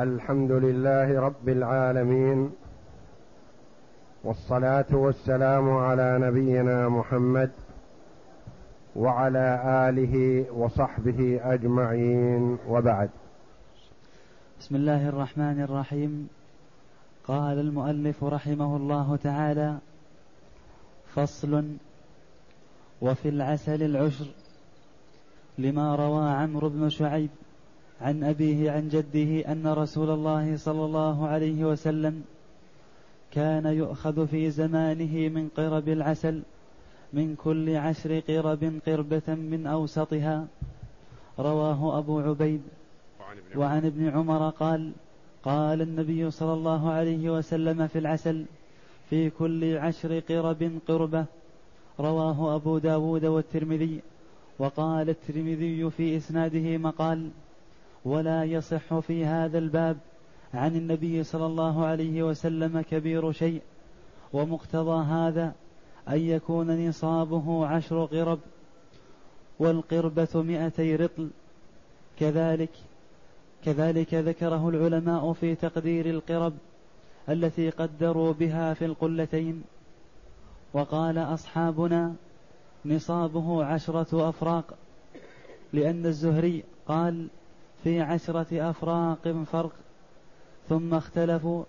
الحمد لله رب العالمين والصلاة والسلام على نبينا محمد وعلى آله وصحبه أجمعين وبعد. بسم الله الرحمن الرحيم. قال المؤلف رحمه الله تعالى فصل وفي العسل العشر لما روى عمرو بن شعيب عن أبيه عن جده أن رسول الله صلى الله عليه وسلم كان يؤخذ في زمانه من قرب العسل من كل عشر قرب قربة من أوسطها. رواه أبو عبيد. وعن ابن عمر. قال قال النبي صلى الله عليه وسلم في العسل في كل عشر قرب قربة. رواه أبو داود والترمذي. وقال الترمذي في إسناده مقال ولا يصح في هذا الباب عن النبي صلى الله عليه وسلم كبير شيء ومقتضى هذا أن يكون نصابه عشر قرب والقربة مئتي رطل. كذلك كذلك ذكره العلماء في تقدير القرب التي قدروا بها في القلتين. وقال أصحابنا نصابه عشرة أفراق لأن الزهري قال في عشرة أفراق فرق ثم اختلفوا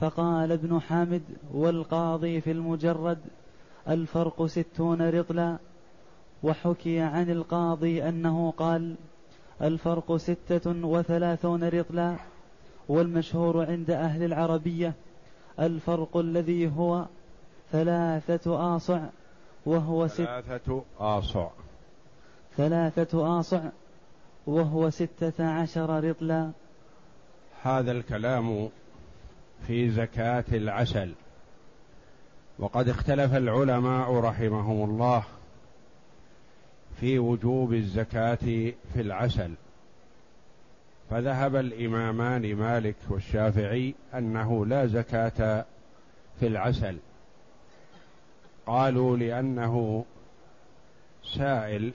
فقال ابن حامد والقاضي في المجرد الفرق ستون رطلا. وحكي عن القاضي أنه قال الفرق ستة وثلاثون رطلا. والمشهور عند أهل العربية الفرق الذي هو ثلاثة آصع وهو ثلاثة آصع. ثلاثة آصع. وهو ستة عشر رطلا. هذا الكلام في زكاة العسل. وقد اختلف العلماء رحمهم الله في وجوب الزكاة في العسل. فذهب الإمامان مالك والشافعي أنه لا زكاة في العسل. قالوا لأنه سائل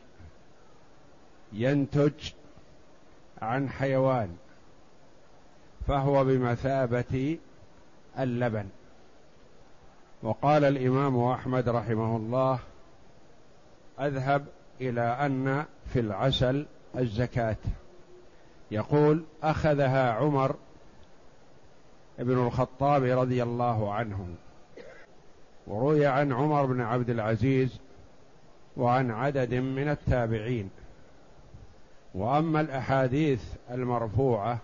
ينتج عن حيوان فهو بمثابة اللبن. وقال الإمام أحمد رحمه الله أذهب إلى أن في العسل الزكاة. يقول أخذها عمر بن الخطاب رضي الله عنه. وروي عن عمر بن عبد العزيز وعن عدد من التابعين. وأما الأحاديث المرفوعة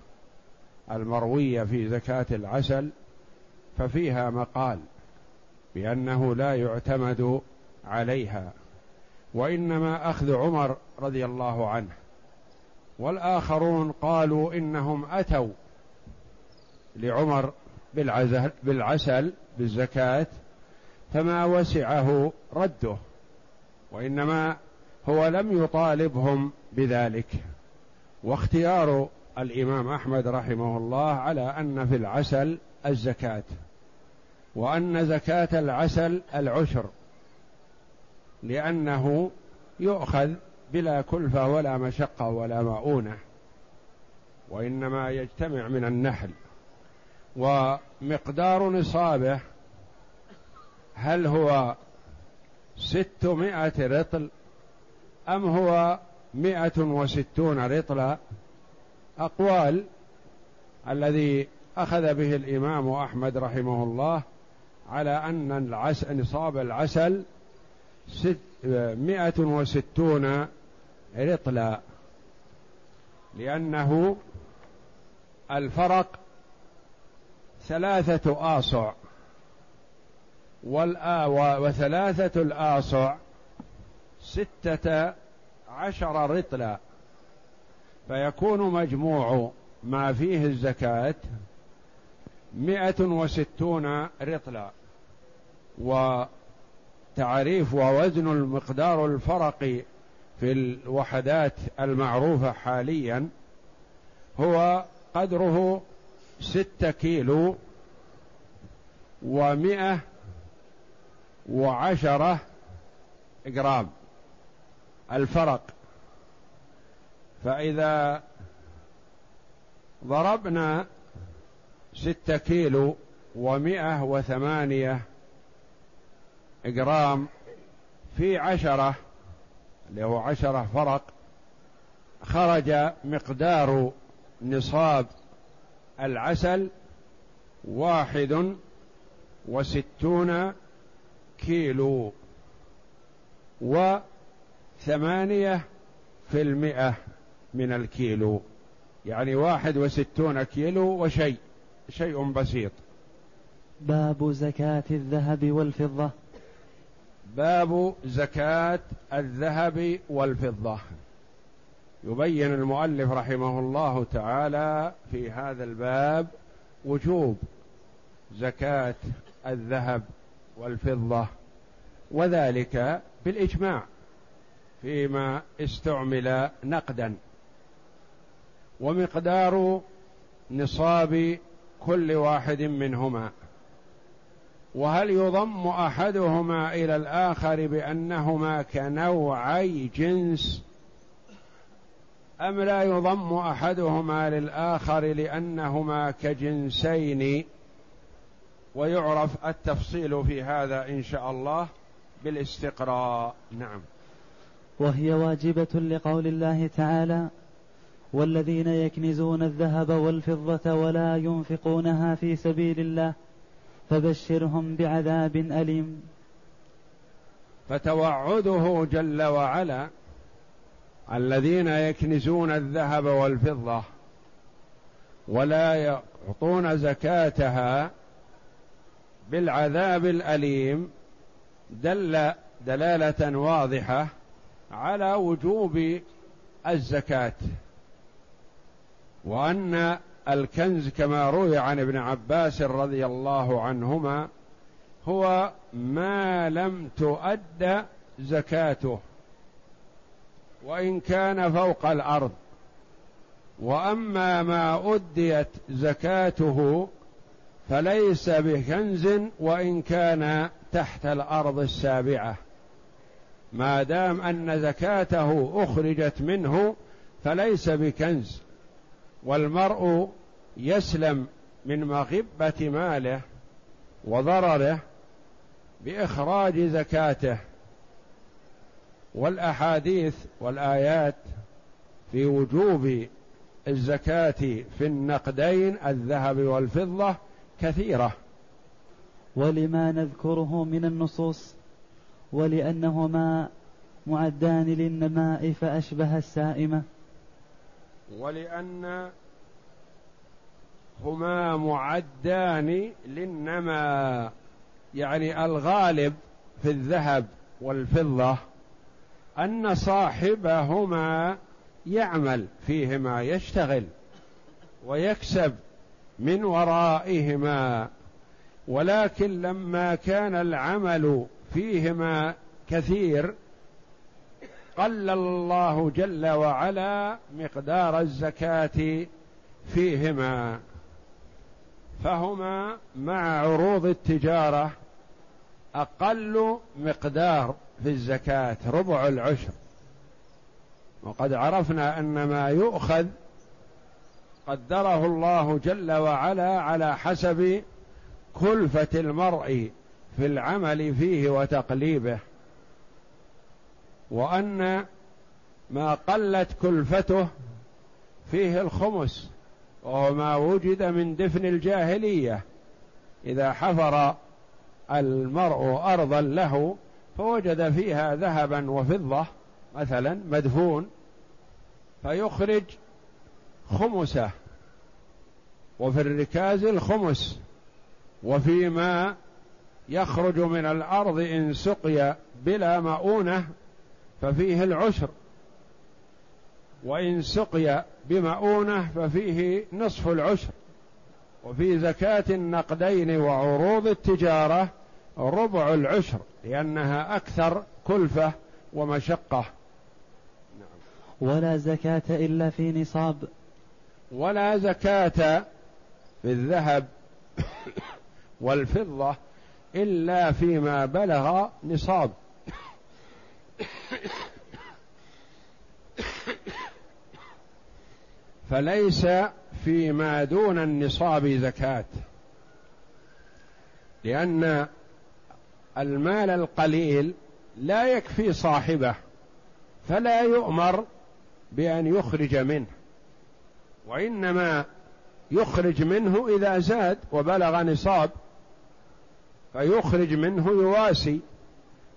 المروية في زكاة العسل ففيها مقال بأنه لا يعتمد عليها وإنما أخذ عمر رضي الله عنه والآخرون قالوا إنهم أتوا لعمر بالعسل بالزكاة فما وسعه رده وإنما هو لم يطالبهم بذلك. واختيار الإمام أحمد رحمه الله على أن في العسل الزكاة وأن زكاة العسل العشر لأنه يؤخذ بلا كلفة ولا مشقة ولا مؤونة وإنما يجتمع من النحل. ومقدار نصابه هل هو ستمائة رطل أم هو مائة وستون رطلا أقوال الذي أخذ به الإمام أحمد رحمه الله على أن العسل نصاب العسل ست مائة وستون رطلا لأنه الفرق ثلاثة آصع وثلاثة الآصع ستة عشر رطلا. فيكون مجموع ما فيه الزكاة مئة وستون رطلا. وتعريف ووزن المقدار الفرق في الوحدات المعروفة حاليا هو قدره ستة كيلو ومئة وعشرة جرام. الفرق. فإذا ضربنا ستة كيلو ومائة وثمانية جرام في عشرة اللي هو عشرة فرق خرج مقدار نصاب العسل واحد وستون كيلو وثمانية في المئة من الكيلو. يعني واحد وستون كيلو وشيء شيء بسيط. باب زكاة الذهب والفضة. باب زكاة الذهب والفضة. يبين المؤلف رحمه الله تعالى في هذا الباب وجوب زكاة الذهب والفضة وذلك بالإجماع. فيما استعمل نقدا. ومقدار نصاب كل واحد منهما. وهل يضم أحدهما إلى الآخر بأنهما كنوعي جنس؟ أم لا يضم أحدهما للآخر لأنهما كجنسين؟ ويعرف التفصيل في هذا إن شاء الله بالاستقراء. نعم. وهي واجبة لقول الله تعالى والذين يكنزون الذهب والفضة ولا ينفقونها في سبيل الله فبشرهم بعذاب أليم. فتوعده جل وعلا الذين يكنزون الذهب والفضة ولا يعطون زكاتها بالعذاب الأليم دل دلالة واضحة على وجوب الزكاة. وأن الكنز كما روي عن ابن عباس رضي الله عنهما هو ما لم تؤد زكاته وإن كان فوق الأرض. وأما ما أديت زكاته فليس بكنز وإن كان تحت الأرض السابعة. ما دام أن زكاته أخرجت منه فليس بكنز والمرء يسلم من مغبة ماله وضرره بإخراج زكاته. والأحاديث والآيات في وجوب الزكاة في النقدين الذهب والفضة كثيرة. ولما نذكره من النصوص؟ ولأنهما معدان للنماء فأشبه السائمة. ولأن هما معدان للنما يعني الغالب في الذهب والفضة أن صاحبهما يعمل فيهما يشتغل ويكسب من ورائهما. ولكن لما كان العمل فيهما كثير قلل الله جل وعلا مقدار الزكاة فيهما فهما مع عروض التجارة أقل مقدار في الزكاة ربع العشر. وقد عرفنا أن ما يؤخذ قدره الله جل وعلا على حسب كلفة المرء في العمل فيه وتقليبه وأن ما قلت كلفته فيه الخمس وهو ما وجد من دفن الجاهلية. إذا حفر المرء أرضا له فوجد فيها ذهبا وفضة مثلا مدفون فيخرج خمسه وفي الركاز الخمس وفيما يخرج من الأرض إن سقي بلا مؤونة ففيه العشر وإن سقي بمؤونة ففيه نصف العشر وفي زكاة النقدين وعروض التجارة ربع العشر لأنها أكثر كلفة ومشقة. نعم. ولا زكاة إلا في نصاب. ولا زكاة في الذهب والفضة إلا فيما بلغ نصاب. فليس فيما دون النصاب زكاة. لأن المال القليل لا يكفي صاحبه فلا يؤمر بأن يخرج منه. وإنما يخرج منه إذا زاد وبلغ نصاب. فيخرج منه يواسي.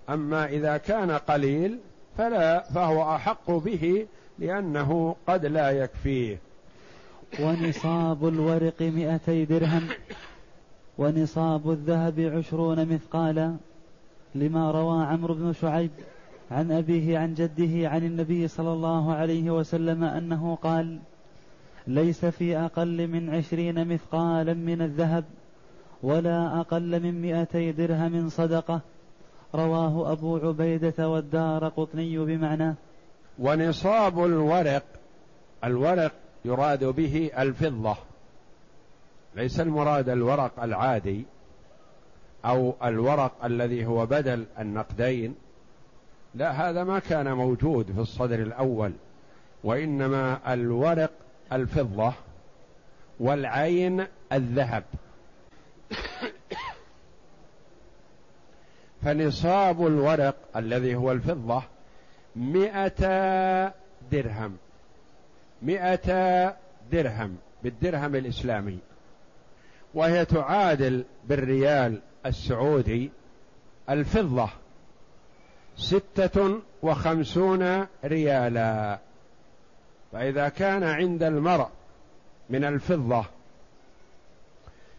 أما إذا كان قليل فلا فهو أحق به لأنه قد لا يكفيه. ونصاب الورق مئتي درهم ونصاب الذهب عشرون مثقالا لما روى عمرو بن شعيب عن أبيه عن جده عن النبي صلى الله عليه وسلم أنه قال ليس في أقل من عشرين مثقالا من الذهب ولا أقل من مئتي درهم صدقة. رواه أبو عبيدة والدار قطني بمعناه ونصاب الورق الورق يراد به الفضة. ليس المراد الورق العادي أو الورق الذي هو بدل النقدين. لا هذا ما كان موجود في الصدر الأول. وإنما الورق الفضة والعين الذهب. فنصاب الورق الذي هو الفضة مئة درهم. مئة درهم بالدرهم الإسلامي. وهي تعادل بالريال السعودي الفضة ستة وخمسون ريالا. فإذا كان عند المرء من الفضة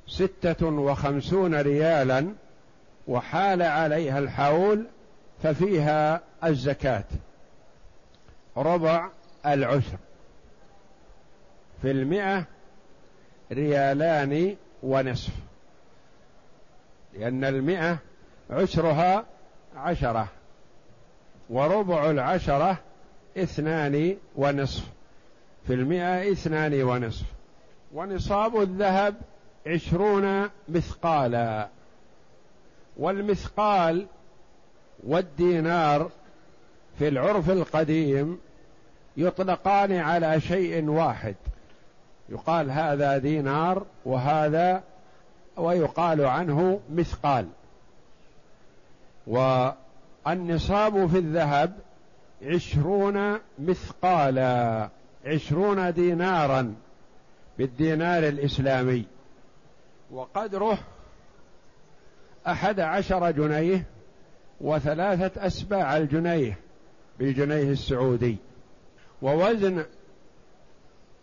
ستة وخمسون ريالا وحال عليها الحول ففيها الزكاة. ربع العشر في المئة ريالان ونصف. لأن المئة عشرها عشرة. وربع العشرة اثنان ونصف. في المئة اثنان ونصف. ونصاب الذهب عشرون مثقالا. والمثقال والدينار في العرف القديم يطلقان على شيء واحد. يقال هذا دينار وهذا ويقال عنه مثقال. والنصاب في الذهب عشرون مثقالا عشرون دينارا بالدينار الإسلامي. وقدره أحد عشر جنيه وثلاثة أسباع الجنيه بالجنيه السعودي. ووزن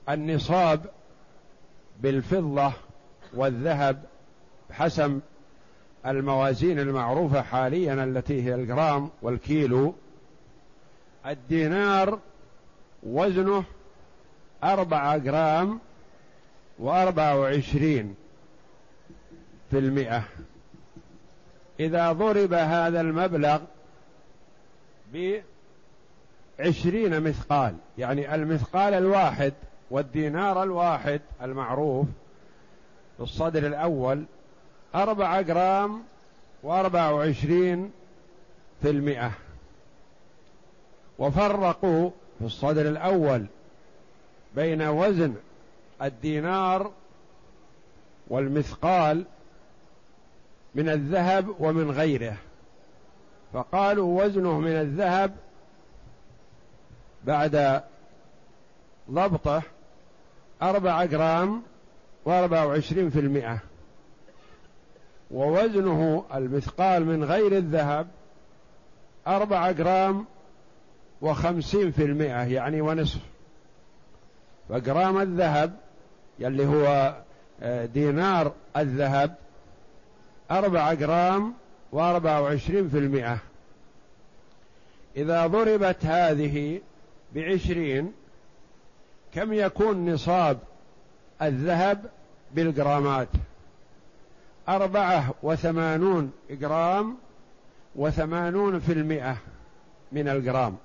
النصاب بالفضة والذهب حسب الموازين المعروفة حاليا التي هي الجرام والكيلو. الدينار وزنه أربعة جرام وأربعة وعشرين في المئة. إذا ضرب هذا المبلغ بعشرين مثقال يعني المثقال الواحد والدينار الواحد المعروف الصدر الأول أربعة جرام وأربعة وعشرين في المئة. وفرقوا في الصدر الأول بين وزن الدينار والمثقال من الذهب ومن غيره. فقالوا وزنه من الذهب بعد ضبطه أربعة جرام وأربعة وعشرين في المئة. ووزنه المثقال من غير الذهب أربعة جرام وخمسين في المئة يعني ونصف. فجرام الذهب يلي هو آه، دينار الذهب أربعة جرام وأربعة وعشرين في المئة. إذا ضربت هذه بعشرين كم يكون نصاب الذهب بالجرامات؟ أربعة وثمانون جرام وثمانون في المئة من الجرام.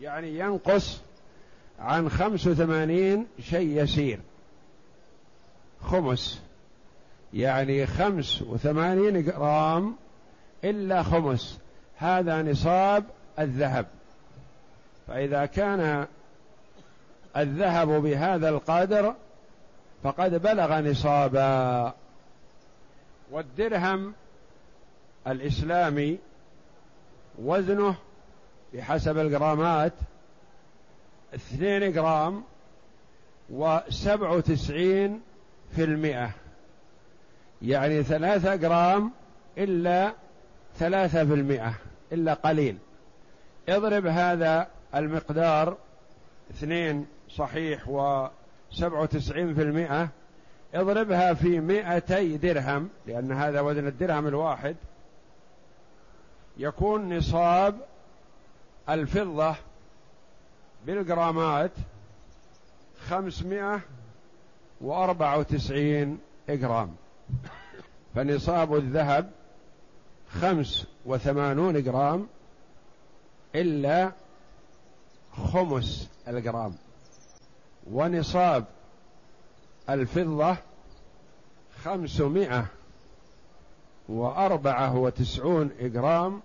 يعني ينقص عن خمس وثمانين شيء يسير. خمس. يعني خمس وثمانين جرام إلا خمس. هذا نصاب الذهب. فإذا كان الذهب بهذا القدر فقد بلغ نصابا. والدرهم الإسلامي وزنه بحسب الجرامات اثنين جرام وسبع وتسعين في المئة. يعني ثلاثة جرام إلا ثلاثة في المئة إلا قليل. اضرب هذا المقدار اثنين صحيح وسبع وتسعين في المئة اضربها في مئتي درهم لأن هذا وزن الدرهم الواحد. يكون نصاب الفضة بالجرامات خمسمائة وأربعة وتسعين جرام. فنصاب الذهب خمس وثمانون جرام إلا خمس الجرام. ونصاب الفضة خمسمائة وأربعة وتسعون جرام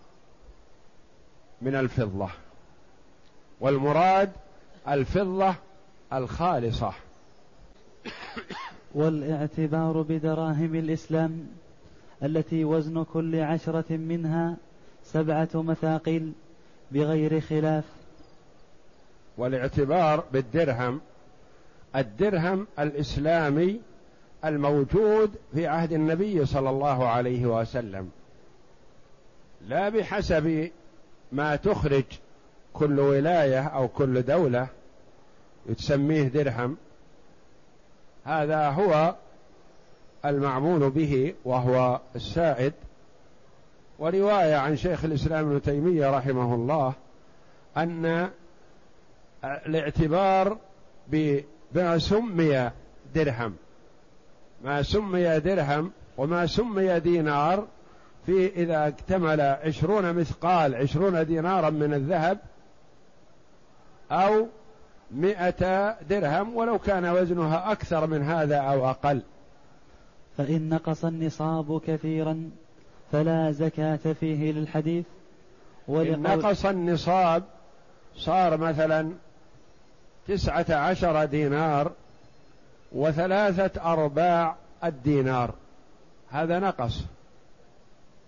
من الفضة. والمراد الفضة الخالصة. والاعتبار بدراهم الإسلام التي وزن كل عشرة منها سبعة مثاقيل بغير خلاف. والاعتبار بالدرهم الدرهم الإسلامي الموجود في عهد النبي صلى الله عليه وسلم. لا بحسب ما تخرج كل ولاية أو كل دولة تسميه درهم. هذا هو المعمول به وهو السائد ورواية عن شيخ الإسلام ابن تيمية رحمه الله أن الاعتبار بما سمي درهم ما سمي درهم وما سمي دينار في إذا اكتمل عشرون مثقال عشرون دينارا من الذهب أو مئة درهم ولو كان وزنها أكثر من هذا أو أقل. فإن نقص النصاب كثيرا فلا زكاة فيه للحديث. إن نقص النصاب صار مثلا تسعة عشر دينار وثلاثة أرباع الدينار. هذا نقص.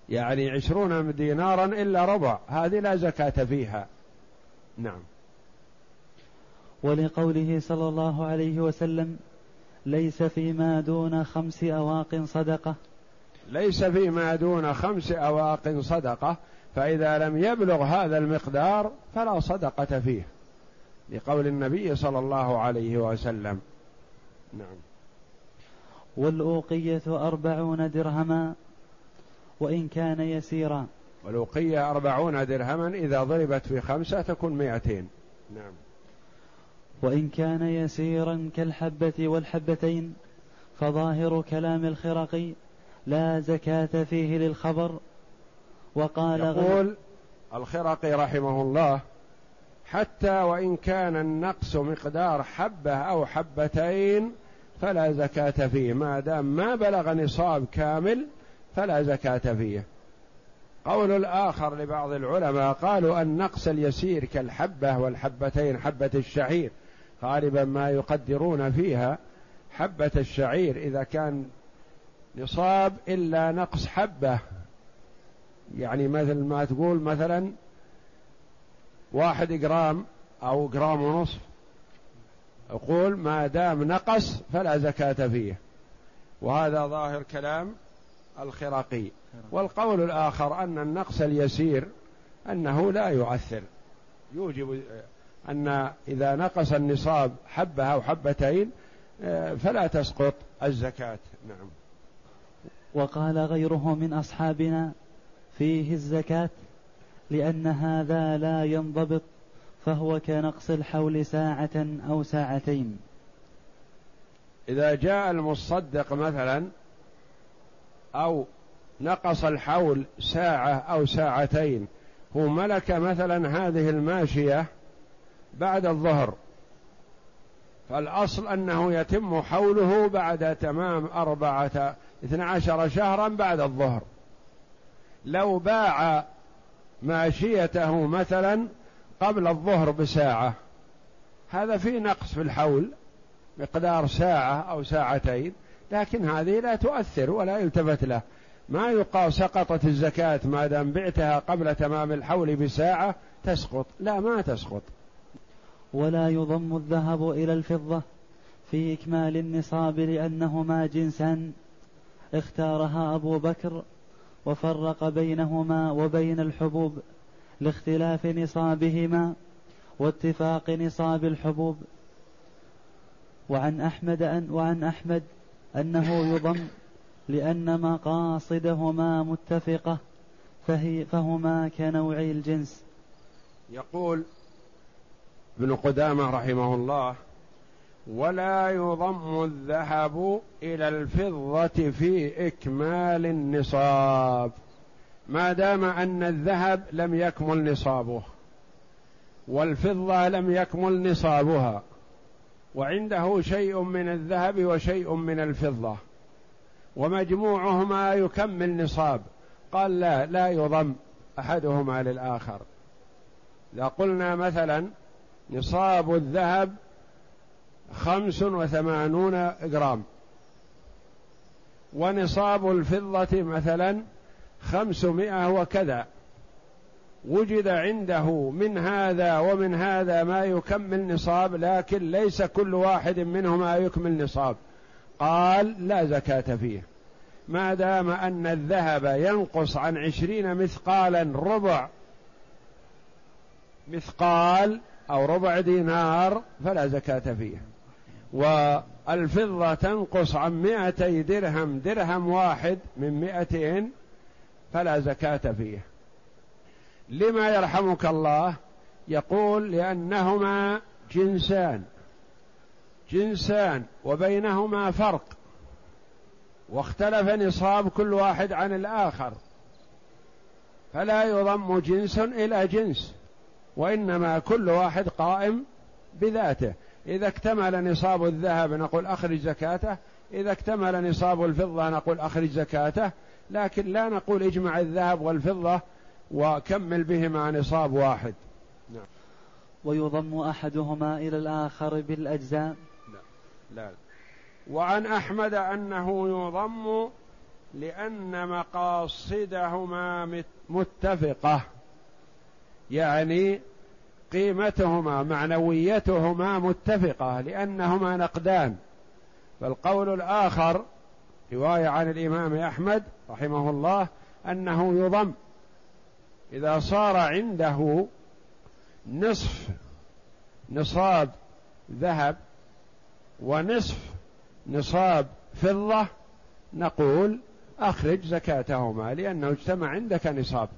يعني عشرون دينارا إلا ربع. هذه لا زكاة فيها. نعم. ولقوله صلى الله عليه وسلم ليس فيما دون خمس أواق صدقة. ليس فيما دون خمس أواق صدقة فإذا لم يبلغ هذا المقدار فلا صدقة فيه. لقول النبي صلى الله عليه وسلم. نعم. والأوقية أربعون درهما وإن كان يسيرا. والأوقية أربعون درهما إذا ضربت في خمسة تكون مئتين. نعم. وإن كان يسيرا كالحبة والحبتين فظاهر كلام الخرقي لا زكاة فيه للخبر. وقال يقول الخرقي رحمه الله حتى وإن كان النقص مقدار حبة أو حبتين فلا زكاة فيه ما دام ما بلغ نصاب كامل فلا زكاة فيه. قول الآخر لبعض العلماء قالوا النقص اليسير كالحبة والحبتين حبة الشعير. غالبا ما يقدرون فيها حبة الشعير إذا كان نصاب إلا نقص حبة. يعني مثل ما تقول مثلا واحد جرام أو جرام ونصف. يقول ما دام نقص فلا زكاة فيه. وهذا ظاهر كلام الخرقي والقول الآخر أن النقص اليسير أنه لا يؤثر. يوجب أن إذا نقص النصاب حبة أو حبتين آه، فلا تسقط الزكاة. نعم. وقال غيره من أصحابنا فيه الزكاة لأن هذا لا ينضبط فهو كنقص الحول ساعة أو ساعتين. إذا جاء المصدق مثلا أو نقص الحول ساعة أو ساعتين هو ملك مثلا هذه الماشية بعد الظهر. فالأصل أنه يتم حوله بعد تمام أربعة اثنى عشر شهرا بعد الظهر. لو باع ماشيته مثلا قبل الظهر بساعة. هذا في نقص في الحول مقدار ساعة أو ساعتين لكن هذه لا تؤثر ولا يلتفت له. ما يقال سقطت الزكاة ما دام بعتها قبل تمام الحول بساعة تسقط. لا ما تسقط. ولا يضم الذهب إلى الفضة في إكمال النصاب لأنهما جنسان. اختارها أبو بكر وفرق بينهما وبين الحبوب لاختلاف نصابهما واتفاق نصاب الحبوب. وعن أحمد أن وعن أحمد أنه يضم لأن مقاصدهما متفقة فهي فهما كنوعي الجنس. يقول ابن قدامة رحمه الله ولا يضم الذهب إلى الفضة في إكمال النصاب. ما دام أن الذهب لم يكمل نصابه والفضة لم يكمل نصابها وعنده شيء من الذهب وشيء من الفضة ومجموعهما يكمل نصاب. قال لا لا يضم أحدهما للآخر. إذا قلنا مثلا نصاب الذهب خمس وثمانون جرام. ونصاب الفضة مثلا خمسمائة وكذا. وجد عنده من هذا ومن هذا ما يكمل نصاب لكن ليس كل واحد منهما يكمل نصاب. قال لا زكاة فيه. ما دام أن الذهب ينقص عن عشرين مثقالا ربع مثقال أو ربع دينار فلا زكاة فيه والفضة تنقص عن مائتي درهم درهم واحد من مائتين فلا زكاة فيه لما يرحمك الله؟ يقول لأنهما جنسان جنسان وبينهما فرق واختلف نصاب كل واحد عن الآخر فلا يضم جنس إلى جنس. وإنما كل واحد قائم بذاته. إذا اكتمل نصاب الذهب نقول أخرج زكاته. إذا اكتمل نصاب الفضة نقول أخرج زكاته. لكن لا نقول اجمع الذهب والفضة وكمل بهما نصاب واحد. نعم. ويضم أحدهما إلى الآخر بالأجزاء. لا لا. وعن أحمد أنه يضم لأن مقاصدهما متفقة. يعني قيمتهما معنويتهما متفقة لأنهما نقدان. فالقول الآخر رواية عن الإمام أحمد رحمه الله أنه يضم. إذا صار عنده نصف نصاب ذهب ونصف نصاب فضة نقول أخرج زكاتهما لأنه اجتمع عندك نصاب.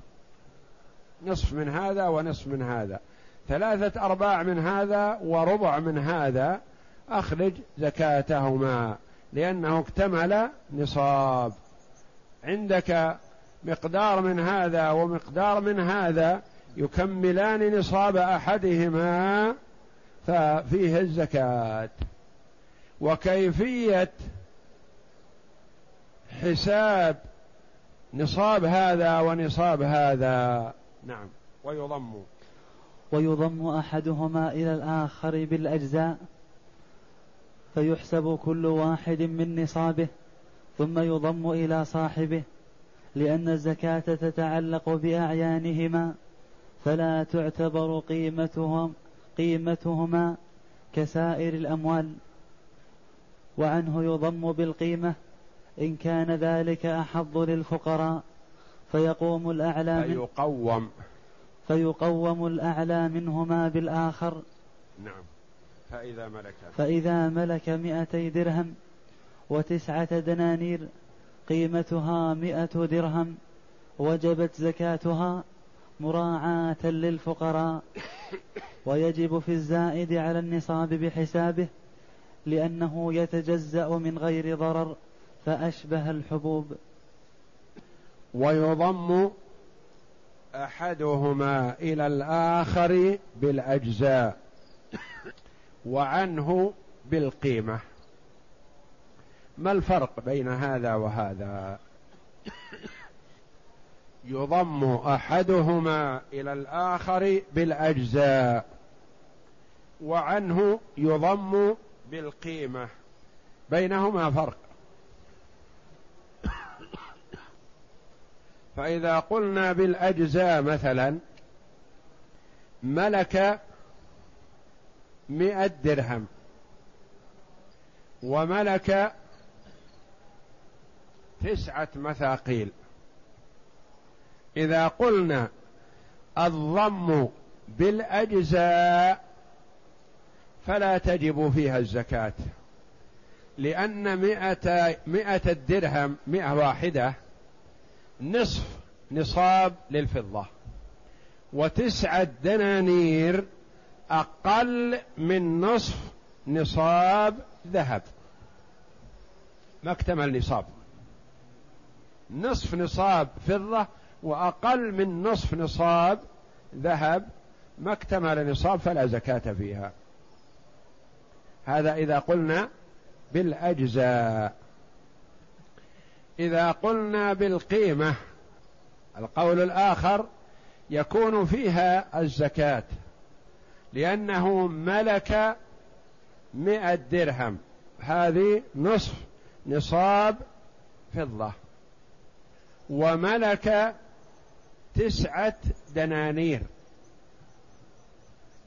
نصف من هذا ونصف من هذا. ثلاثة أرباع من هذا وربع من هذا أخرج زكاتهما لأنه اكتمل نصاب. عندك مقدار من هذا ومقدار من هذا يكملان نصاب أحدهما ففيه الزكاة. وكيفية حساب نصاب هذا ونصاب هذا؟ نعم. ويضم. ويضم أحدهما إلى الآخر بالأجزاء فيحسب كل واحد من نصابه ثم يضم إلى صاحبه لأن الزكاة تتعلق بأعيانهما فلا تعتبر قيمتهم قيمتهما كسائر الأموال. وعنه يضم بالقيمة إن كان ذلك أحظ للفقراء. فيقوم الأعلى فيقوم. فيقوم الأعلى منهما بالآخر. نعم. فإذا ملك. فإذا ملك مئتي درهم وتسعة دنانير قيمتها مئة درهم وجبت زكاتها مراعاة للفقراء. ويجب في الزائد على النصاب بحسابه لأنه يتجزأ من غير ضرر فأشبه الحبوب. ويضم أحدهما إلى الآخر بالأجزاء وعنه بالقيمة. ما الفرق بين هذا وهذا؟ يضم أحدهما إلى الآخر بالأجزاء وعنه يضم بالقيمة. بينهما فرق. فإذا قلنا بالأجزاء مثلا ملك مئة درهم وملك تسعة مثاقيل. إذا قلنا الضم بالأجزاء فلا تجب فيها الزكاة لأن مئة, مئة الدرهم مئة واحدة نصف نصاب للفضة. وتسعة دنانير أقل من نصف نصاب ذهب. ما اكتمل نصاب. نصف نصاب فضة وأقل من نصف نصاب ذهب. ما اكتمل نصاب فلا زكاة فيها. هذا إذا قلنا بالأجزاء. إذا قلنا بالقيمة القول الآخر يكون فيها الزكاة لأنه ملك مئة درهم هذه نصف نصاب فضة وملك تسعة دنانير.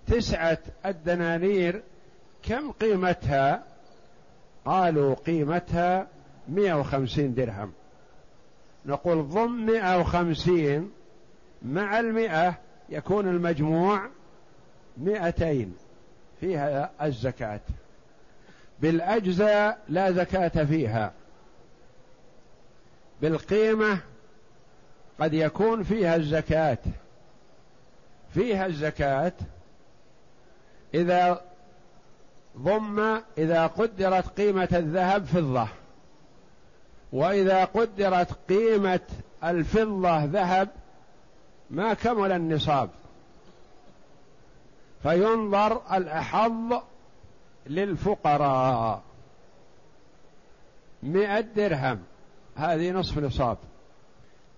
تسعة الدنانير كم قيمتها؟ قالوا قيمتها مئة وخمسين درهم. نقول ضم مئة وخمسين مع المئة يكون المجموع مئتين. فيها الزكاة. بالأجزاء لا زكاة فيها. بالقيمة قد يكون فيها الزكاة. فيها الزكاة إذا ضم إذا قدرت قيمة الذهب فضة. وإذا قدرت قيمة الفضة ذهب ما كمل النصاب. فينظر الأحظ للفقراء. مئة درهم هذه نصف نصاب.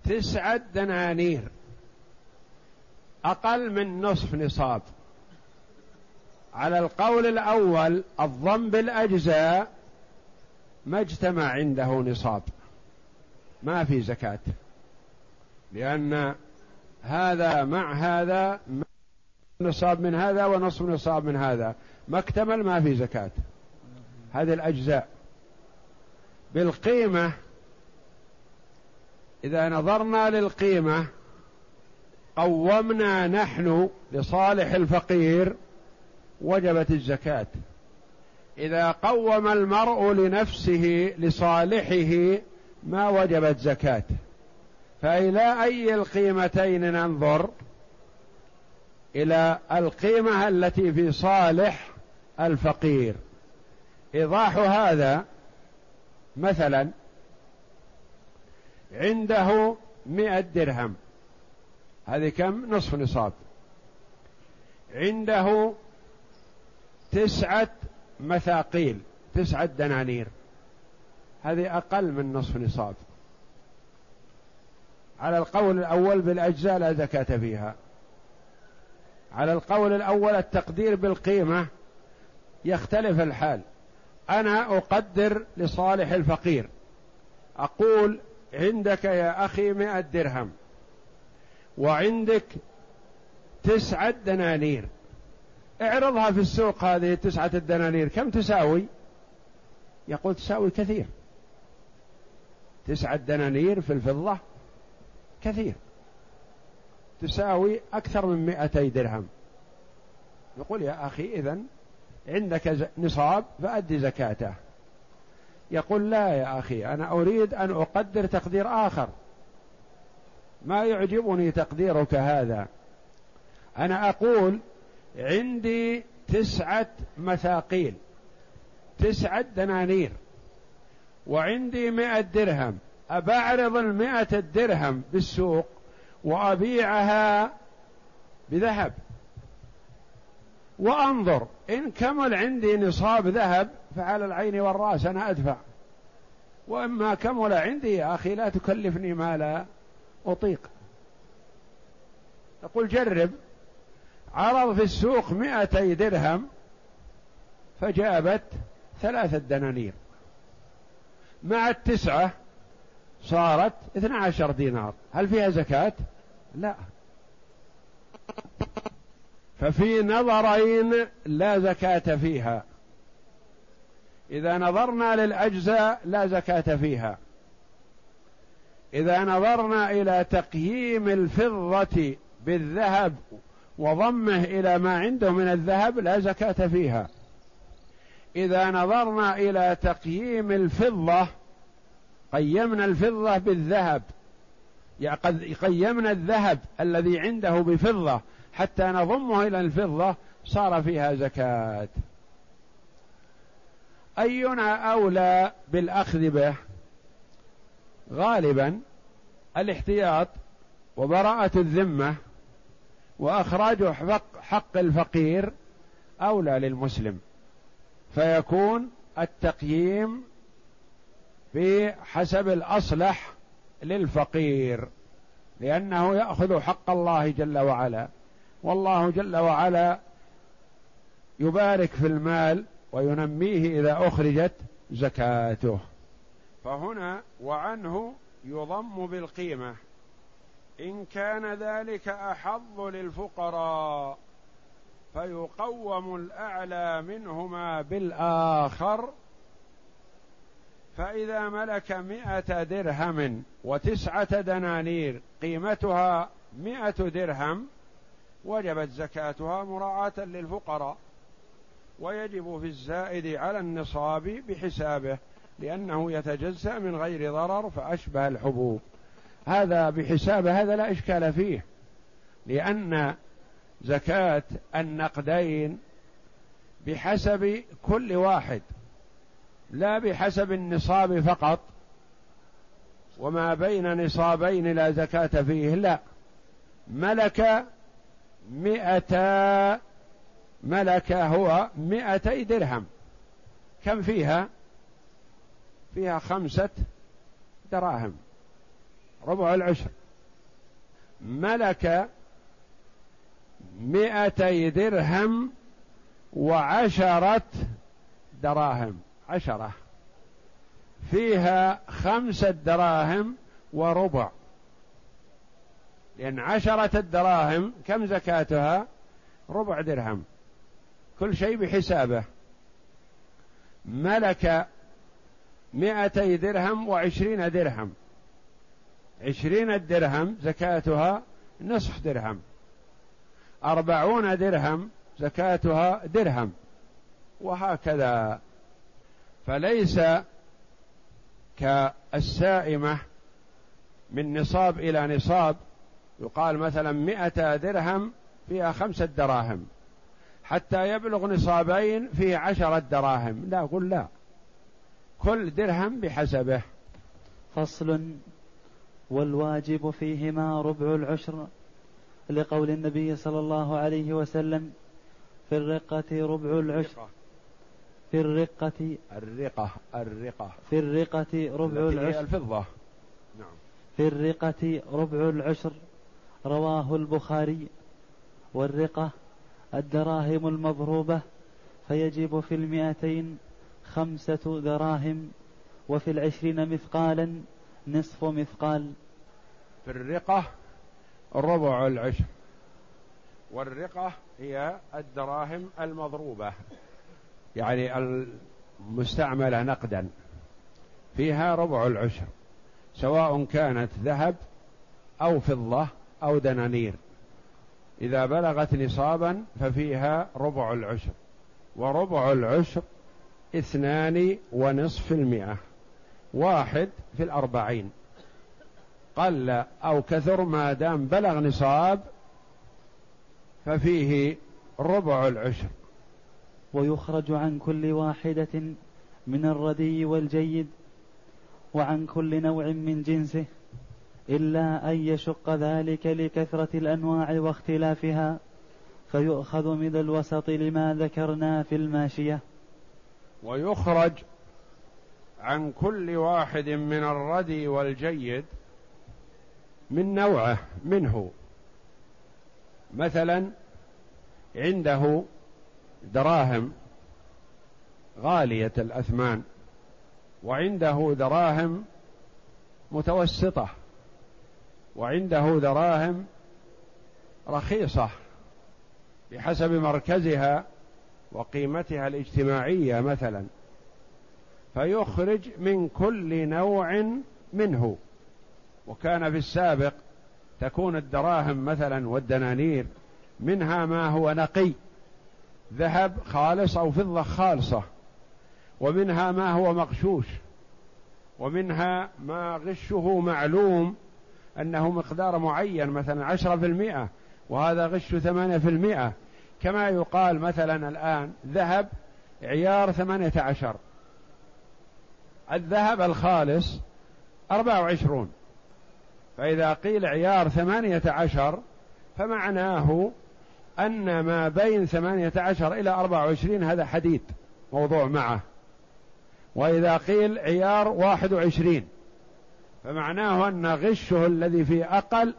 تسعة دنانير أقل من نصف نصاب. على القول الأول الضم بالأجزاء ما اجتمع عنده نصاب. ما في زكاة. لأن هذا مع هذا نصاب من هذا ونصف نصاب من هذا. ما اكتمل ما في زكاة. هذه الأجزاء. بالقيمة إذا نظرنا للقيمة قومنا نحن لصالح الفقير وجبت الزكاة. إذا قوم المرء لنفسه لصالحه ما وجبت زكاة فإلى أي القيمتين ننظر؟ إلى القيمة التي في صالح الفقير. إيضاح هذا مثلا عنده مئة درهم. هذه كم؟ نصف نصاب. عنده تسعة مثاقيل تسعة دنانير. هذه أقل من نصف نصاب. على القول الأول بالأجزاء لا زكاة فيها. على القول الأول التقدير بالقيمة يختلف الحال. أنا أقدر لصالح الفقير. أقول عندك يا أخي مئة درهم. وعندك تسعة دنانير. اعرضها في السوق هذه تسعة الدنانير. كم تساوي؟ يقول تساوي كثير. تسعة دنانير في الفضة كثير. تساوي أكثر من مئتي درهم. يقول يا أخي إذن عندك نصاب فأدي زكاته. يقول لا يا أخي أنا أريد أن أقدر تقدير آخر. ما يعجبني تقديرك هذا. أنا أقول عندي تسعة مثاقيل تسعة دنانير وعندي مئة درهم. أبعرض المئة الدرهم بالسوق وأبيعها بذهب. وأنظر إن كمل عندي نصاب ذهب فعلى العين والرأس أنا أدفع. وإما كمل عندي يا أخي لا تكلفني ما لا أطيق. يقول جرب. عرض في السوق مئتي درهم فجابت ثلاثة دنانير. مع التسعة صارت اثنى عشر دينار. هل فيها زكاة؟ لا. ففي نظرين لا زكاة فيها. إذا نظرنا للأجزاء لا زكاة فيها. إذا نظرنا إلى تقييم الفضة بالذهب وضمه إلى ما عنده من الذهب لا زكاة فيها. إذا نظرنا إلى تقييم الفضة قيمنا الفضة بالذهب. يعني قيمنا الذهب الذي عنده بفضة حتى نضمه إلى الفضة صار فيها زكاة. أينا أولى بالأخذ به؟ غالبا الاحتياط وبراءة الذمة. وأخراج حق الفقير أولى للمسلم فيكون التقييم بحسب الأصلح للفقير لأنه يأخذ حق الله جل وعلا والله جل وعلا يبارك في المال وينميه إذا أخرجت زكاته. فهنا وعنه يضم بالقيمة. إن كان ذلك أحظ للفقراء فيقوم الأعلى منهما بالآخر فإذا ملك مئة درهم وتسعة دنانير قيمتها مئة درهم وجبت زكاتها مراعاة للفقراء ويجب في الزائد على النصاب بحسابه لأنه يتجزأ من غير ضرر فأشبه الحبوب. هذا بحساب هذا لا إشكال فيه لأن زكاة النقدين بحسب كل واحد لا بحسب النصاب فقط وما بين نصابين لا زكاة فيه لا. ملك مئتا ملك هو مئتي درهم. كم فيها؟ فيها خمسة دراهم. ربع العشر. ملك مئتي درهم وعشرة دراهم. عشرة. فيها خمسة دراهم وربع. لأن عشرة الدراهم كم زكاتها؟ ربع درهم. كل شيء بحسابه. ملك مئتي درهم وعشرين درهم. عشرين الدرهم زكاتها نصف درهم. أربعون درهم زكاتها درهم. وهكذا. فليس كالسائمة من نصاب إلى نصاب. يقال مثلا مئة درهم فيها خمسة دراهم. حتى يبلغ نصابين فيه عشرة دراهم. لا قل لا. كل درهم بحسبه. فصل والواجب فيهما ربع العشر لقول النبي صلى الله عليه وسلم في الرقة ربع العشر. في الرقة الرقة الرقة. في الرقة ربع العشر. الفضة. نعم. في الرقة ربع العشر. رواه البخاري. والرقة الدراهم المضروبة. فيجب في المئتين خمسة دراهم وفي العشرين مثقالا نصف مثقال في الرقة ربع العشر. والرقة هي الدراهم المضروبة. يعني المستعملة نقدا. فيها ربع العشر. سواء كانت ذهب أو فضة أو دنانير. إذا بلغت نصابا ففيها ربع العشر. وربع العشر اثنان ونصف المئة. واحد في الأربعين. قل أو كثر ما دام بلغ نصاب ففيه ربع العشر. ويخرج عن كل واحدة من الردي والجيد وعن كل نوع من جنسه إلا أن يشق ذلك لكثرة الأنواع واختلافها فيؤخذ من الوسط لما ذكرنا في الماشية. ويخرج عن كل واحد من الردي والجيد من نوعه منه. مثلا عنده دراهم غالية الأثمان وعنده دراهم متوسطة وعنده دراهم رخيصة بحسب مركزها وقيمتها الاجتماعية مثلا. فيخرج من كل نوع منه. وكان في السابق تكون الدراهم مثلا والدنانير منها ما هو نقي ذهب خالص أو فضة خالصة ومنها ما هو مغشوش ومنها ما غشه معلوم أنه مقدار معين مثلا عشرة في المئة وهذا غش ثمانية في المئة. كما يقال مثلا الآن ذهب عيار ثمانية عشر. الذهب الخالص أربعة وعشرون. فإذا قيل عيار ثمانية عشر فمعناه أن ما بين ثمانية عشر إلى أربعة وعشرين هذا حديد موضوع معه. وإذا قيل عيار واحد وعشرين فمعناه أن غشه الذي في أقل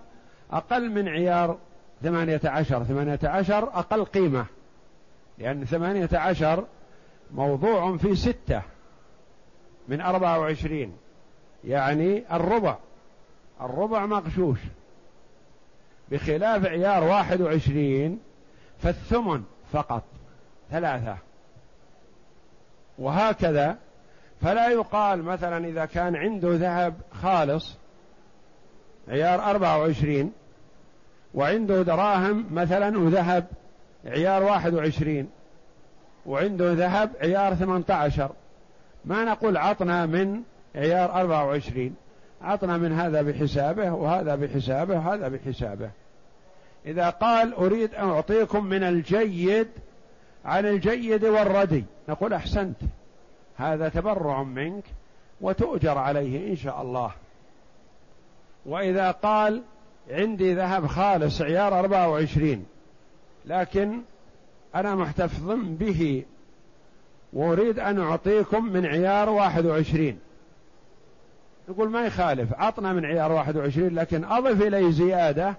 أقل من عيار ثمانية عشر. ثمانية عشر أقل قيمة لأن ثمانية عشر موضوع في ستة. من أربعة وعشرين يعني الربع. الربع مغشوش. بخلاف عيار واحد وعشرين فالثمن فقط ثلاثة. وهكذا فلا يقال مثلا إذا كان عنده ذهب خالص عيار أربعة وعشرين وعنده دراهم مثلا وذهب عيار واحد وعشرين وعنده ذهب عيار ثمانية عشر. ما نقول عطنا من عيار أربعة وعشرين. عطنا من هذا بحسابه وهذا بحسابه وهذا بحسابه. إذا قال أريد أن أعطيكم من الجيد عن الجيد والردي. نقول أحسنت. هذا تبرع منك وتؤجر عليه إن شاء الله. وإذا قال عندي ذهب خالص عيار أربعة وعشرين لكن أنا محتفظ به وأريد أن أعطيكم من عيار واحد وعشرين. يقول ما يخالف عطنا من عيار واحد وعشرين لكن أضف إلي زيادة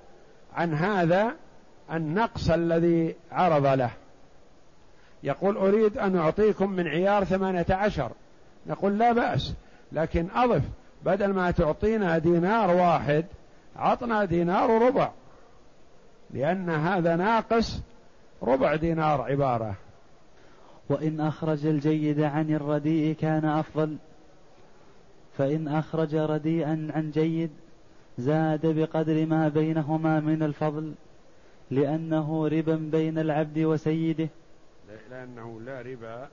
عن هذا النقص الذي عرض له. يقول أريد أن أعطيكم من عيار ثمانية عشر. نقول لا بأس لكن أضف بدل ما تعطينا دينار واحد عطنا دينار وربع لأن هذا ناقص ربع دينار عبارة. وإن أخرج الجيد عن الرديء كان أفضل. فإن أخرج رديئا عن جيد زاد بقدر ما بينهما من الفضل لأنه ربا بين العبد وسيده. لأنه لا ربا.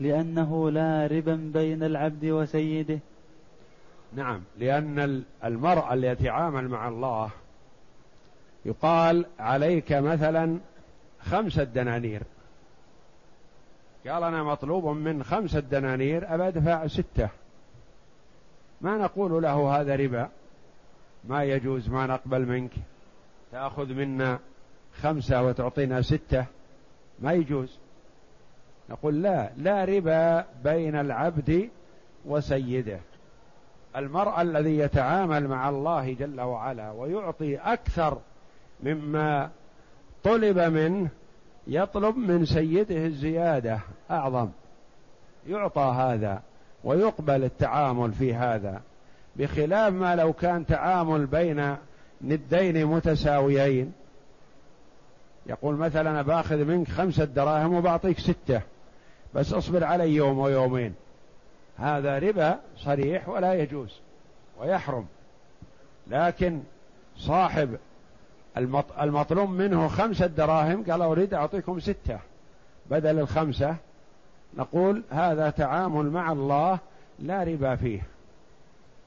لأنه لا ربا بين العبد وسيده. نعم لأن المرء اللي يتعامل مع الله يقال عليك مثلا خمسة دنانير. قال أنا مطلوب من خمسة دنانير أبى أدفع ستة. ما نقول له هذا ربا؟ ما يجوز ما نقبل منك. تأخذ منا خمسة وتعطينا ستة. ما يجوز. نقول لا لا ربا بين العبد وسيده. المرء الذي يتعامل مع الله جل وعلا ويعطي أكثر مما طلب منه يطلب من سيده الزيادة أعظم. يعطى هذا ويقبل التعامل في هذا بخلاف ما لو كان تعامل بين ندين متساويين. يقول مثلا باخذ منك خمسة دراهم وبعطيك ستة بس اصبر علي يوم ويومين. هذا ربا صريح ولا يجوز ويحرم. لكن صاحب المطلوب منه خمسة دراهم. قال أريد أعطيكم ستة بدل الخمسة. نقول هذا تعامل مع الله لا ربا فيه.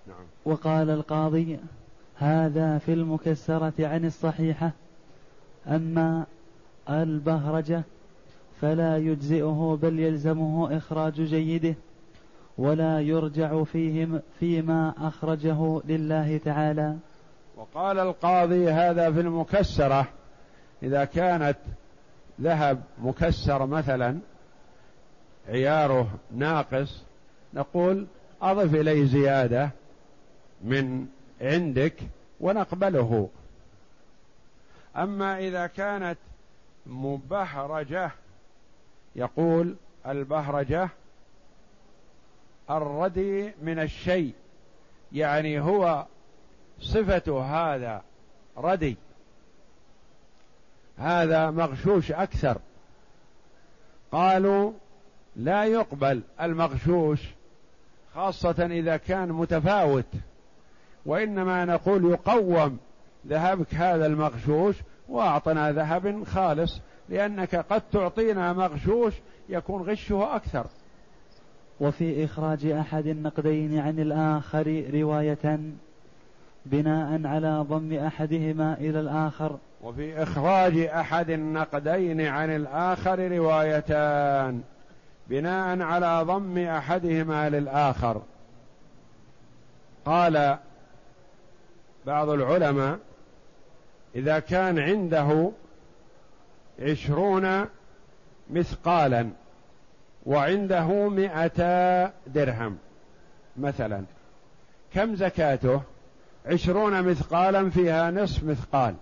نعم. وقال القاضي هذا في المكسرة عن الصحيحة. أما البهرجة فلا يجزئه بل يلزمه إخراج جيده ولا يرجع فيه فيما أخرجه لله تعالى. وقال القاضي هذا في المكسرة إذا كانت ذهب مكسر مثلا عياره ناقص نقول أضف إليه زيادة من عندك ونقبله. أما إذا كانت مبهرجة يقول البهرجة الردي من الشيء يعني هو صفة هذا ردي. هذا مغشوش أكثر. قالوا لا يقبل المغشوش خاصة إذا كان متفاوت وإنما نقول يقوم ذهبك هذا المغشوش وأعطنا ذهب خالص لأنك قد تعطينا مغشوش يكون غشه أكثر. وفي إخراج أحد النقدين عن الآخر رواية بناء على ضم أحدهما إلى الآخر. وفي إخراج أحد النقدين عن الآخر روايتان. بناء على ضم أحدهما للآخر. قال بعض العلماء إذا كان عنده عشرون مثقالا وعنده مئتا درهم مثلا كم زكاته؟ عشرون مثقالا فيها نصف مثقال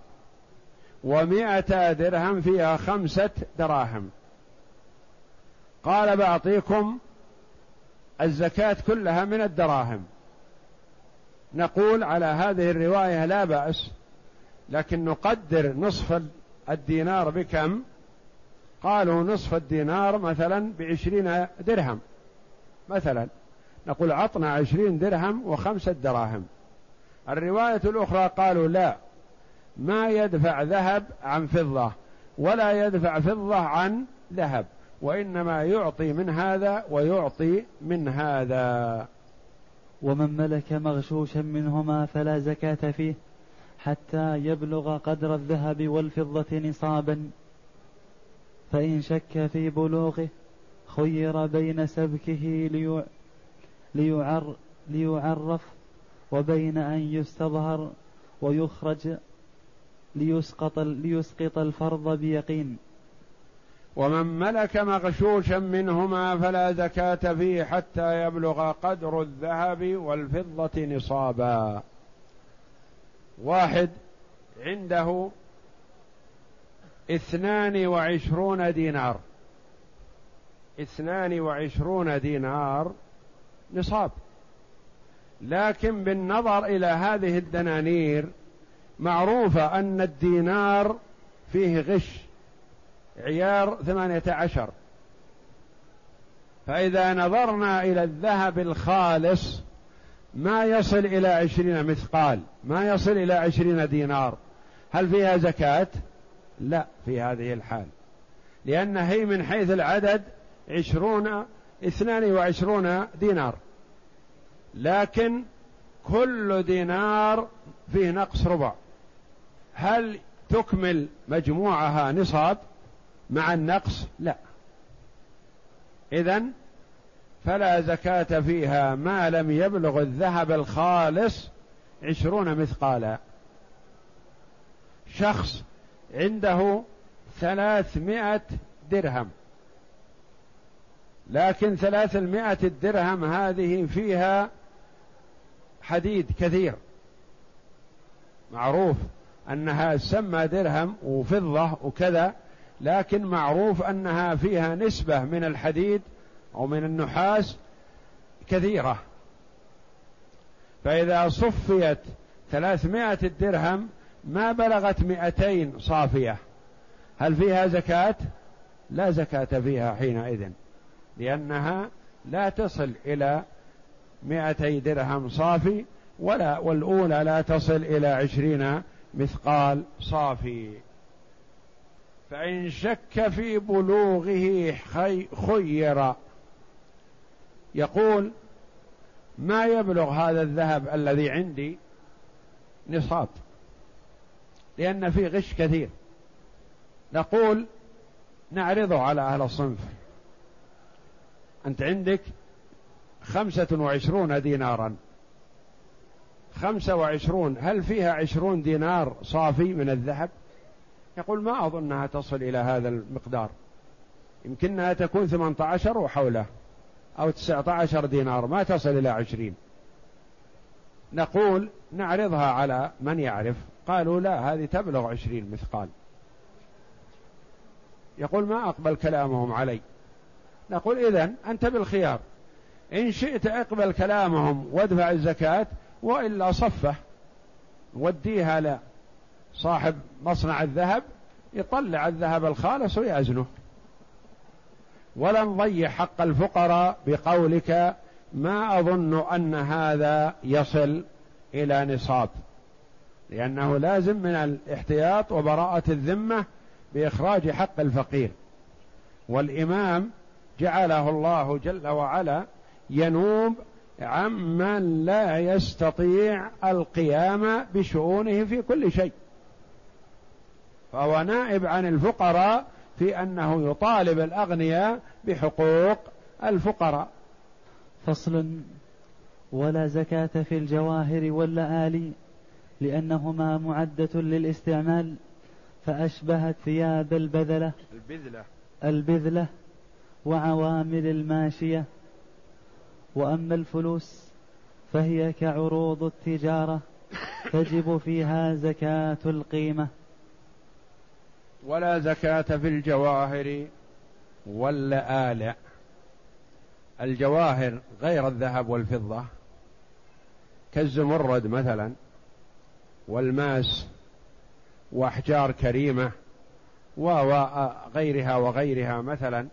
ومئتا درهم فيها خمسة دراهم. قال بعطيكم الزكاة كلها من الدراهم. نقول على هذه الرواية لا بأس لكن نقدر نصف الدينار بكم؟ قالوا نصف الدينار مثلا بعشرين درهم. مثلا نقول عطنا عشرين درهم وخمسة دراهم. الرواية الأخرى قالوا لا ما يدفع ذهب عن فضة ولا يدفع فضة عن ذهب وإنما يعطي من هذا ويعطي من هذا. ومن ملك مغشوشا منهما فلا زكاة فيه حتى يبلغ قدر الذهب والفضة نصابا. فإن شك في بلوغه خير بين سبكه ليعر ليعرف وبين أن يستظهر ويخرج ليسقط ليسقط الفرض بيقين. ومن ملك مغشوشا منهما فلا زكاة فيه حتى يبلغ قدر الذهب والفضة نصابا. واحد عنده اثنان وعشرون دينار. اثنان وعشرون دينار نصاب. لكن بالنظر إلى هذه الدنانير معروفة أن الدينار فيه غش عيار ثمانية عشر. فإذا نظرنا إلى الذهب الخالص ما يصل إلى عشرين مثقال ما يصل إلى عشرين دينار. هل فيها زكاة؟ لا في هذه الحال. لأن هي من حيث العدد عشرون اثنان وعشرون دينار. لكن كل دينار فيه نقص ربع. هل تكمل مجموعها نصاب مع النقص؟ لا. إذن فلا زكاة فيها ما لم يبلغ الذهب الخالص عشرون مثقالا. شخص عنده ثلاثمائة درهم. لكن ثلاثمائة الدرهم هذه فيها حديد كثير. معروف أنها سمى درهم وفضة وكذا لكن معروف أنها فيها نسبة من الحديد أو من النحاس كثيرة. فإذا صفيت ثلاثمائة الدرهم ما بلغت مئتين صافية. هل فيها زكاة؟ لا زكاة فيها حينئذ لأنها لا تصل إلى مئتي درهم صافي ولا والأولى لا تصل إلى عشرين مثقال صافي. فإن شك في بلوغه خير. يقول ما يبلغ هذا الذهب الذي عندي نصاب؟ لأن فيه غش كثير. نقول نعرضه على أهل الصنف. أنت عندك خمسة وعشرون دينارا. خمسة وعشرون هل فيها عشرون دينار صافي من الذهب؟ يقول ما أظنها تصل إلى هذا المقدار. يمكنها تكون ثمانية عشر وحوله أو تسعة عشر دينار ما تصل إلى عشرين. نقول نعرضها على من يعرف. قالوا لا هذه تبلغ عشرين مثقال. يقول ما أقبل كلامهم علي. نقول إذن أنت بالخيار. إن شئت اقبل كلامهم وادفع الزكاة وإلا صفه. وديها لصاحب مصنع الذهب يطلع الذهب الخالص ويأزنه. ولا نضيع حق الفقراء بقولك ما أظن أن هذا يصل إلى نصاب. لأنه لازم من الاحتياط وبراءة الذمة بإخراج حق الفقير. والإمام جعله الله جل وعلا ينوب عمن لا يستطيع القيام بشؤونه في كل شيء. فهو نائب عن الفقراء في أنه يطالب الأغنياء بحقوق الفقراء. فصل ولا زكاة في الجواهر واللآلي لأنهما معدة للاستعمال فأشبهت ثياب البذلة. البذلة. البذلة وعوامل الماشية. وأما الفلوس فهي كعروض التجارة تجب فيها زكاة القيمة. ولا زكاة في الجواهر واللآلئ الجواهر غير الذهب والفضة كالزمرد مثلا والماس وأحجار كريمة وغيرها وغيرها مثلا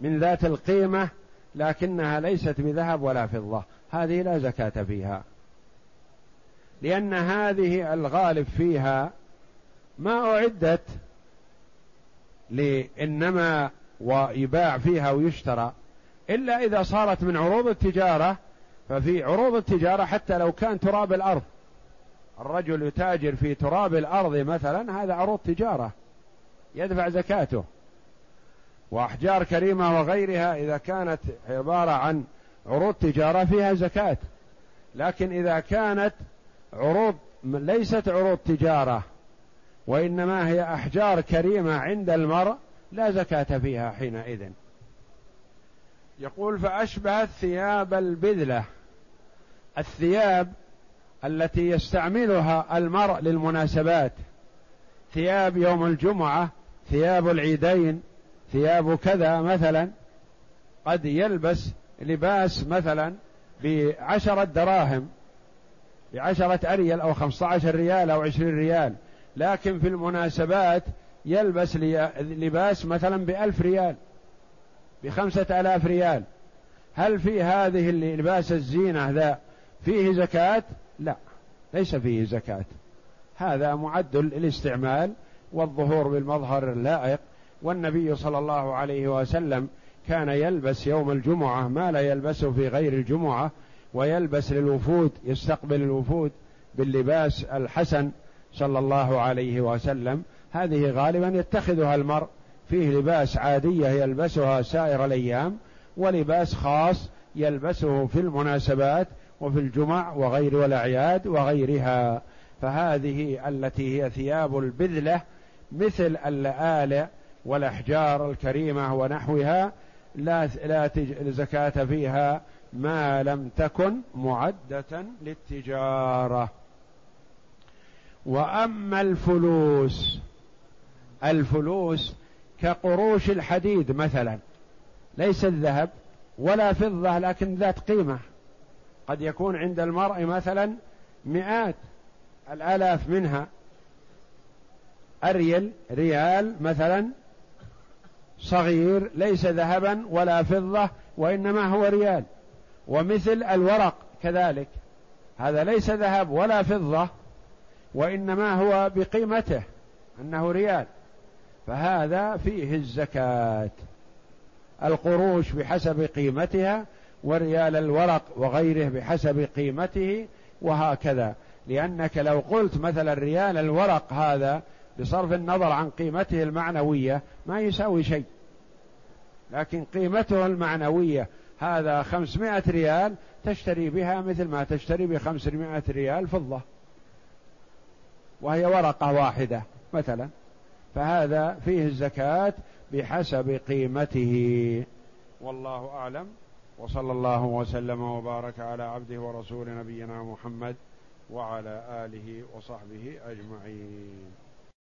من ذات القيمة لكنها ليست بذهب ولا فضة. هذه لا زكاة فيها. لأن هذه الغالب فيها ما أعدت لإنما ويباع فيها ويشترى. إلا إذا صارت من عروض التجارة ففي عروض التجارة حتى لو كان تراب الأرض. الرجل يتاجر في تراب الأرض مثلا هذا عروض تجارة. يدفع زكاته. وأحجار كريمة وغيرها إذا كانت عبارة عن عروض تجارة فيها زكاة. لكن إذا كانت عروض ليست عروض تجارة وإنما هي أحجار كريمة عند المرء لا زكاة فيها حينئذ. يقول فاشبهت ثياب البذلة. الثياب التي يستعملها المرء للمناسبات. ثياب يوم الجمعة ثياب العيدين ثياب كذا مثلا قد يلبس لباس مثلا بعشرة دراهم بعشرة أريال أو خمسة عشر ريال أو عشرين ريال لكن في المناسبات يلبس لباس مثلا بألف ريال بخمسة آلاف ريال. هل في هذه اللباس الزينة ذا فيه زكاة؟ لا ليس فيه زكاة. هذا معد للاستعمال والظهور بالمظهر اللائق. والنبي صلى الله عليه وسلم كان يلبس يوم الجمعة ما لا يلبسه في غير الجمعة ويلبس للوفود يستقبل الوفود باللباس الحسن صلى الله عليه وسلم. هذه غالبا يتخذها المرء فيه لباس عادية يلبسها سائر الأيام ولباس خاص يلبسه في المناسبات وفي الجمع وغير والأعياد وغيرها. فهذه التي هي ثياب البذلة مثل اللآلئ والأحجار الكريمة ونحوها لا لا زكاة فيها ما لم تكن معدة للتجارة. وأما الفلوس الفلوس كقروش الحديد مثلا ليس الذهب ولا فضة لكن ذات قيمة. قد يكون عند المرء مثلا مئات الآلاف منها أريل ريال مثلا صغير ليس ذهبا ولا فضة وإنما هو ريال. ومثل الورق كذلك. هذا ليس ذهب ولا فضة وإنما هو بقيمته أنه ريال. فهذا فيه الزكاة. القروش بحسب قيمتها وريال الورق وغيره بحسب قيمته وهكذا. لأنك لو قلت مثلا ريال الورق هذا بصرف النظر عن قيمته المعنوية ما يساوي شيء. لكن قيمته المعنوية هذا خمسمائة ريال تشتري بها مثل ما تشتري بخمسمائة ريال فضة. وهي ورقة واحدة مثلا. فهذا فيه الزكاة بحسب قيمته. والله أعلم. وصلى الله وسلم وبارك على عبده ورسول نبينا محمد وعلى آله وصحبه أجمعين.